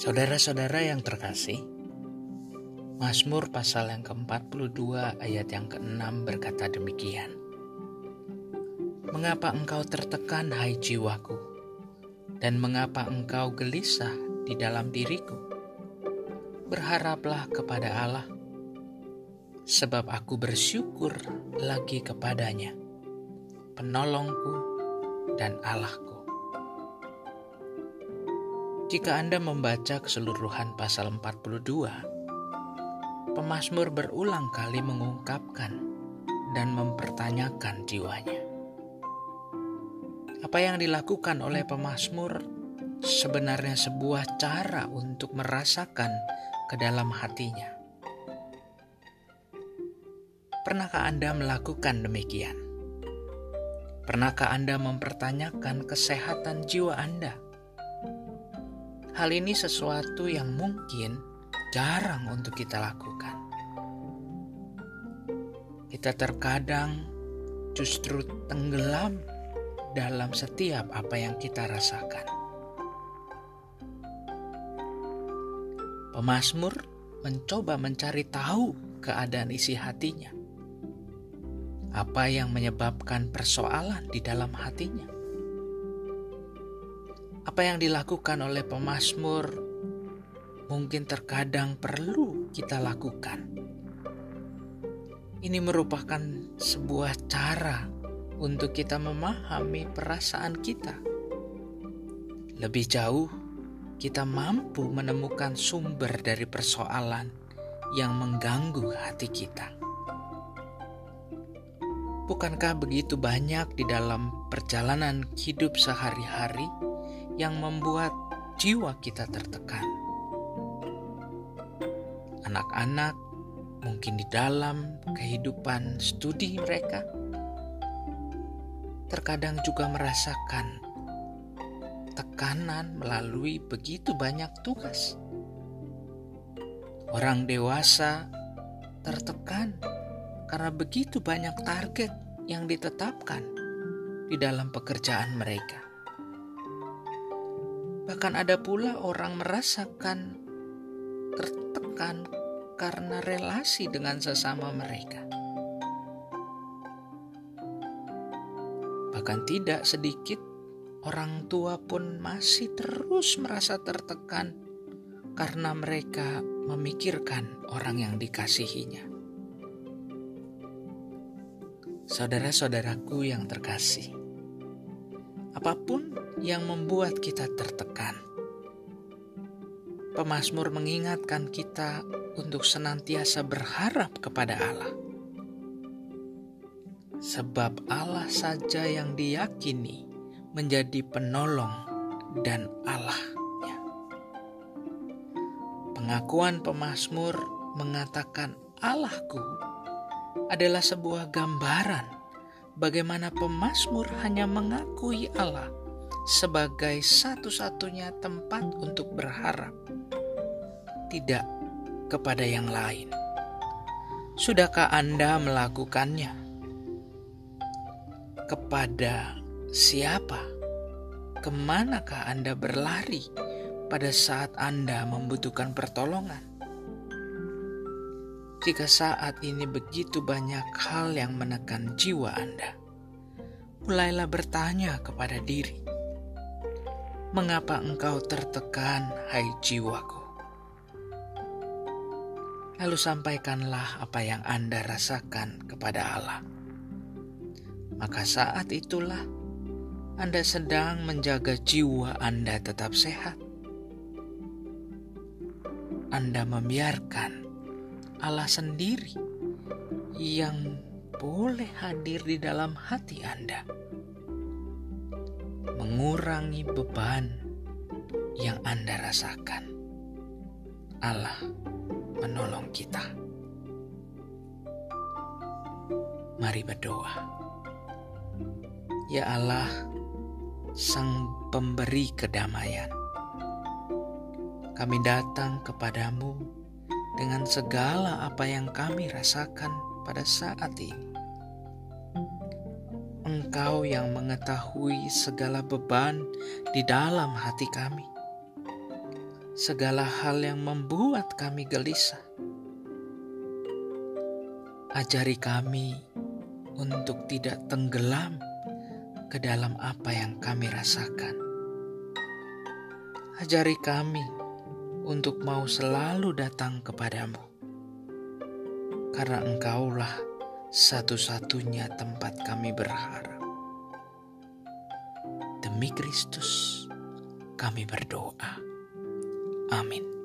Saudara-saudara yang terkasih, Mazmur pasal yang ke-42 ayat yang ke-6 berkata demikian. Mengapa engkau tertekan hai jiwaku? Dan mengapa engkau gelisah di dalam diriku? Berharaplah kepada Allah, sebab aku bersyukur lagi kepadanya, penolongku dan Allahku. Jika Anda membaca keseluruhan pasal 42, pemazmur berulang kali mengungkapkan dan mempertanyakan jiwanya. Apa yang dilakukan oleh pemazmur sebenarnya sebuah cara untuk merasakan ke dalam hatinya. Pernahkah Anda melakukan demikian? Pernahkah Anda mempertanyakan kesehatan jiwa Anda? Hal ini sesuatu yang mungkin jarang untuk kita lakukan. Kita terkadang justru tenggelam dalam setiap apa yang kita rasakan. Pemasmur mencoba mencari tahu keadaan isi hatinya. Apa yang menyebabkan persoalan di dalam hatinya? Apa yang dilakukan oleh pemazmur mungkin terkadang perlu kita lakukan. Ini merupakan sebuah cara untuk kita memahami perasaan kita. Lebih jauh, kita mampu menemukan sumber dari persoalan yang mengganggu hati kita. Bukankah begitu banyak di dalam perjalanan hidup sehari-hari? Yang membuat jiwa kita tertekan. Anak-anak mungkin di dalam kehidupan studi mereka terkadang juga merasakan tekanan melalui begitu banyak tugas. Orang dewasa tertekan karena begitu banyak target yang ditetapkan di dalam pekerjaan mereka. Bahkan ada pula orang merasakan tertekan karena relasi dengan sesama mereka. Bahkan tidak sedikit orang tua pun masih terus merasa tertekan karena mereka memikirkan orang yang dikasihinya. Saudara-saudaraku yang terkasih, apa pun yang membuat kita tertekan. Pemasmur mengingatkan kita untuk senantiasa berharap kepada Allah. Sebab Allah saja yang diyakini menjadi penolong dan Allahnya. Pengakuan pemasmur mengatakan Allahku adalah sebuah gambaran bagaimana pemasmur hanya mengakui Allah sebagai satu-satunya tempat untuk berharap, tidak kepada yang lain. Sudahkah Anda melakukannya? Kepada siapa? Ke manakah Anda berlari pada saat Anda membutuhkan pertolongan? Jika saat ini begitu banyak hal yang menekan jiwa Anda, mulailah bertanya kepada diri, Mengapa engkau tertekan, hai jiwaku? Lalu sampaikanlah apa yang Anda rasakan kepada Allah. Maka saat itulah Anda sedang menjaga jiwa Anda tetap sehat. Anda membiarkan Allah sendiri yang boleh hadir di dalam hati Anda mengurangi beban yang Anda rasakan. Allah menolong kita. Mari berdoa. Ya Allah, Sang Pemberi kedamaian, kami datang kepadamu dengan segala apa yang kami rasakan pada saat ini. Engkau yang mengetahui segala beban di dalam hati kami. segala hal yang membuat kami gelisah. Ajari kami untuk tidak tenggelam ke dalam apa yang kami rasakan. Ajari kami untuk mau selalu datang kepadamu, karena Engkaulah satu-satunya tempat kami berharap. Demi Kristus, kami berdoa. Amin.